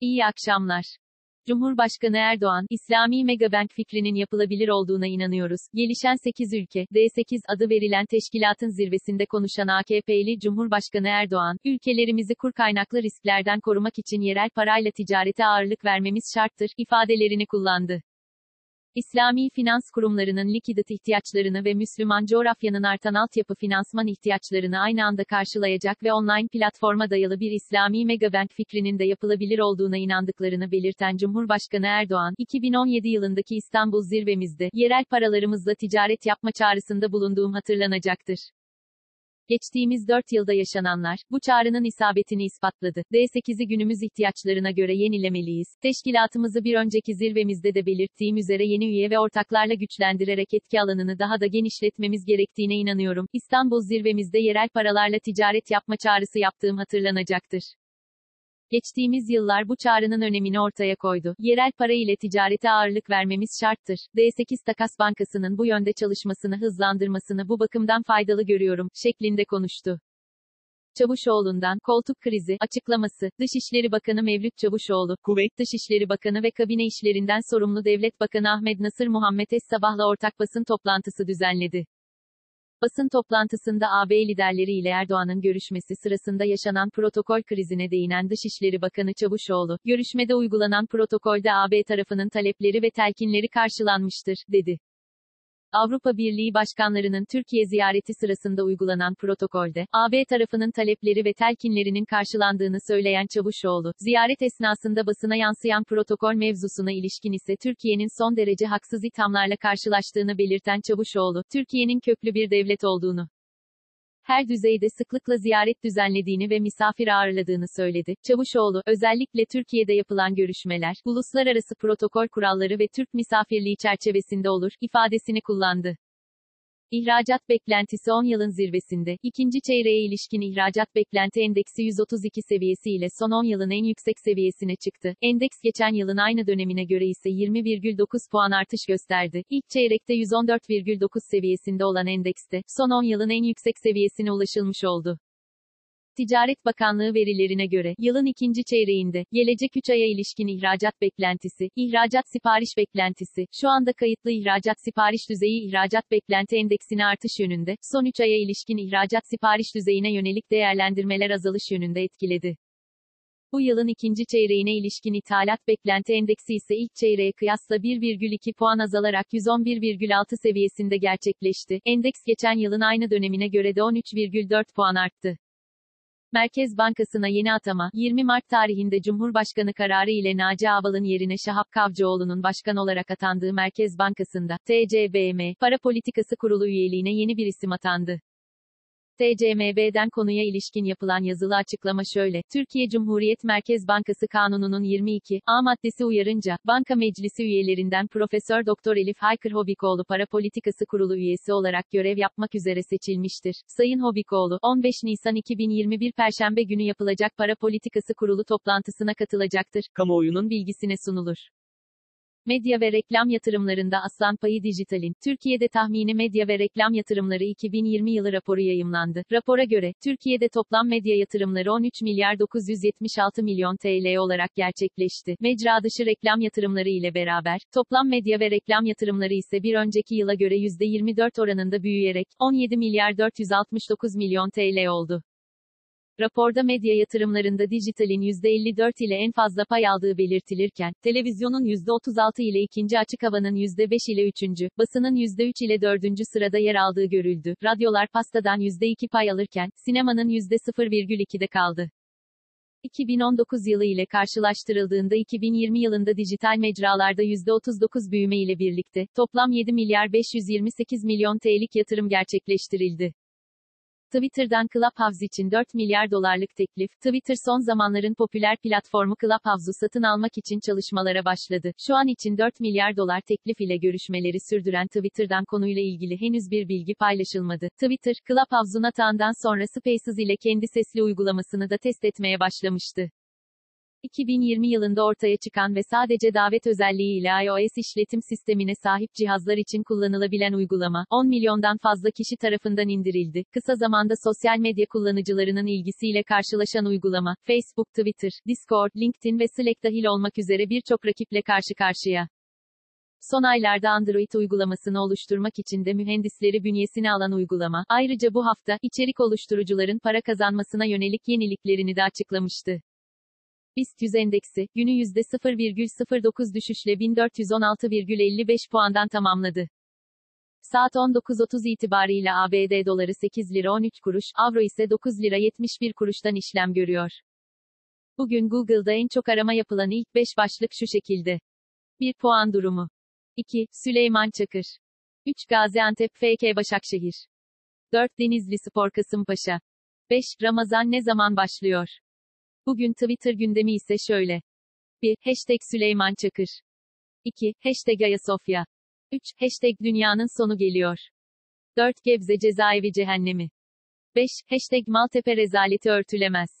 İyi akşamlar. Cumhurbaşkanı Erdoğan, İslami Megabank fikrinin yapılabilir olduğuna inanıyoruz. Gelişen 8 ülke, D8 adı verilen teşkilatın zirvesinde konuşan AKP'li Cumhurbaşkanı Erdoğan, ülkelerimizi kur kaynaklı risklerden korumak için yerel parayla ticarete ağırlık vermemiz şarttır, ifadelerini kullandı. İslami finans kurumlarının likidit ihtiyaçlarını ve Müslüman coğrafyanın artan altyapı finansman ihtiyaçlarını aynı anda karşılayacak ve online platforma dayalı bir İslami megabank fikrinin de yapılabilir olduğuna inandıklarını belirten Cumhurbaşkanı Erdoğan, 2017 yılındaki İstanbul zirvemizde, yerel paralarımızla ticaret yapma çağrısında bulunduğum hatırlanacaktır. Geçtiğimiz 4 yılda yaşananlar, bu çağrının isabetini ispatladı. D8'i günümüz ihtiyaçlarına göre yenilemeliyiz. Teşkilatımızı bir önceki zirvemizde de belirttiğim üzere yeni üye ve ortaklarla güçlendirerek etki alanını daha da genişletmemiz gerektiğine inanıyorum. İstanbul zirvemizde yerel paralarla ticaret yapma çağrısı yaptığım hatırlanacaktır. Geçtiğimiz yıllar bu çağrının önemini ortaya koydu. Yerel para ile ticarete ağırlık vermemiz şarttır. D8 Takas Bankası'nın bu yönde çalışmasını hızlandırmasını bu bakımdan faydalı görüyorum, şeklinde konuştu. Çavuşoğlu'ndan, koltuk krizi, açıklaması, Dışişleri Bakanı Mevlüt Çavuşoğlu, Kuveyt Dışişleri Bakanı ve kabine işlerinden sorumlu Devlet Bakanı Ahmet Nasır Muhammed Es Sabah'la ortak basın toplantısı düzenledi. Basın toplantısında AB liderleri ile Erdoğan'ın görüşmesi sırasında yaşanan protokol krizine değinen Dışişleri Bakanı Çavuşoğlu, görüşmede uygulanan protokolde AB tarafının talepleri ve telkinleri karşılanmıştır, dedi. Avrupa Birliği başkanlarının Türkiye ziyareti sırasında uygulanan protokolde, AB tarafının talepleri ve telkinlerinin karşılandığını söyleyen Çavuşoğlu, ziyaret esnasında basına yansıyan protokol mevzusuna ilişkin ise Türkiye'nin son derece haksız ithamlarla karşılaştığını belirten Çavuşoğlu, Türkiye'nin köklü bir devlet olduğunu, her düzeyde sıklıkla ziyaret düzenlediğini ve misafir ağırladığını söyledi. Çavuşoğlu, özellikle Türkiye'de yapılan görüşmeler, uluslararası protokol kuralları ve Türk misafirliği çerçevesinde olur, ifadesini kullandı. İhracat beklentisi 10 yılın zirvesinde, ikinci çeyreğe ilişkin ihracat beklenti endeksi 132 seviyesi ile son 10 yılın en yüksek seviyesine çıktı. Endeks geçen yılın aynı dönemine göre ise 20,9 puan artış gösterdi. İlk çeyrekte 114,9 seviyesinde olan endekste, son 10 yılın en yüksek seviyesine ulaşılmış oldu. Ticaret Bakanlığı verilerine göre, yılın ikinci çeyreğinde, gelecek 3 aya ilişkin ihracat beklentisi, ihracat sipariş beklentisi, şu anda kayıtlı ihracat sipariş düzeyi ihracat beklenti endeksine artış yönünde, son 3 aya ilişkin ihracat sipariş düzeyine yönelik değerlendirmeler azalış yönünde etkiledi. Bu yılın ikinci çeyreğine ilişkin ithalat beklenti endeksi ise ilk çeyreğe kıyasla 1,2 puan azalarak 111,6 seviyesinde gerçekleşti. Endeks geçen yılın aynı dönemine göre de 13,4 puan arttı. Merkez Bankası'na yeni atama, 20 Mart tarihinde Cumhurbaşkanı kararı ile Naci Ağbal'ın yerine Şahap Kavcıoğlu'nun başkan olarak atandığı Merkez Bankası'nda, TCBM, Para Politikası Kurulu üyeliğine yeni bir isim atandı. TCMB'den konuya ilişkin yapılan yazılı açıklama şöyle, Türkiye Cumhuriyet Merkez Bankası Kanunu'nun 22, A maddesi uyarınca, Banka Meclisi üyelerinden Profesör Doktor Elif Haykır Hobikoğlu Para Politikası Kurulu üyesi olarak görev yapmak üzere seçilmiştir. Sayın Hobikoğlu, 15 Nisan 2021 Perşembe günü yapılacak Para Politikası Kurulu toplantısına katılacaktır. Kamuoyunun bilgisine sunulur. Medya ve reklam yatırımlarında Aslan Payı Dijital'in, Türkiye'de tahmini medya ve reklam yatırımları 2020 yılı raporu yayımlandı. Rapora göre, Türkiye'de toplam medya yatırımları 13 milyar 976 milyon TL olarak gerçekleşti. Mecra dışı reklam yatırımları ile beraber, toplam medya ve reklam yatırımları ise bir önceki yıla göre %24 oranında büyüyerek, 17 milyar 469 milyon TL oldu. Raporda medya yatırımlarında dijitalin %54 ile en fazla pay aldığı belirtilirken, televizyonun %36 ile ikinci açık havanın %5 ile üçüncü, basının %3 ile dördüncü sırada yer aldığı görüldü. Radyolar pastadan %2 pay alırken, sinemanın %0,2'de kaldı. 2019 yılı ile karşılaştırıldığında 2020 yılında dijital mecralarda %39 büyüme ile birlikte, toplam 7 milyar 528 milyon TL'lik yatırım gerçekleştirildi. Twitter'dan Clubhouse için 4 milyar dolarlık teklif, Twitter son zamanların popüler platformu Clubhouse'u satın almak için çalışmalara başladı. Şu an için 4 milyar dolar teklif ile görüşmeleri sürdüren Twitter'dan konuyla ilgili henüz bir bilgi paylaşılmadı. Twitter, Clubhouse'un atağından sonra Spaces ile kendi sesli uygulamasını da test etmeye başlamıştı. 2020 yılında ortaya çıkan ve sadece davet özelliği ile iOS işletim sistemine sahip cihazlar için kullanılabilen uygulama, 10 milyondan fazla kişi tarafından indirildi. Kısa zamanda sosyal medya kullanıcılarının ilgisiyle karşılaşan uygulama, Facebook, Twitter, Discord, LinkedIn ve Slack dahil olmak üzere birçok rakiple karşı karşıya. Son aylarda Android uygulamasını oluşturmak için de mühendisleri bünyesine alan uygulama, ayrıca bu hafta, içerik oluşturucuların para kazanmasına yönelik yeniliklerini de açıklamıştı. BIST 100 endeksi, günü %0,09 düşüşle 1416,55 puandan tamamladı. Saat 19.30 itibariyle ABD doları 8 lira 13 kuruş, avro ise 9 lira 71 kuruştan işlem görüyor. Bugün Google'da en çok arama yapılan ilk 5 başlık şu şekilde. 1 puan durumu. 2. Süleyman Çakır. 3. Gaziantep FK Başakşehir. 4. Denizli Spor Kasımpaşa. 5. Ramazan ne zaman başlıyor? Bugün Twitter gündemi ise şöyle. 1. Hashtag Süleyman Çakır. 2. Hashtag Ayasofya. 3. Hashtag Dünyanın sonu geliyor. 4. Gebze cezaevi cehennemi. 5. Hashtag Maltepe rezaleti örtülemez.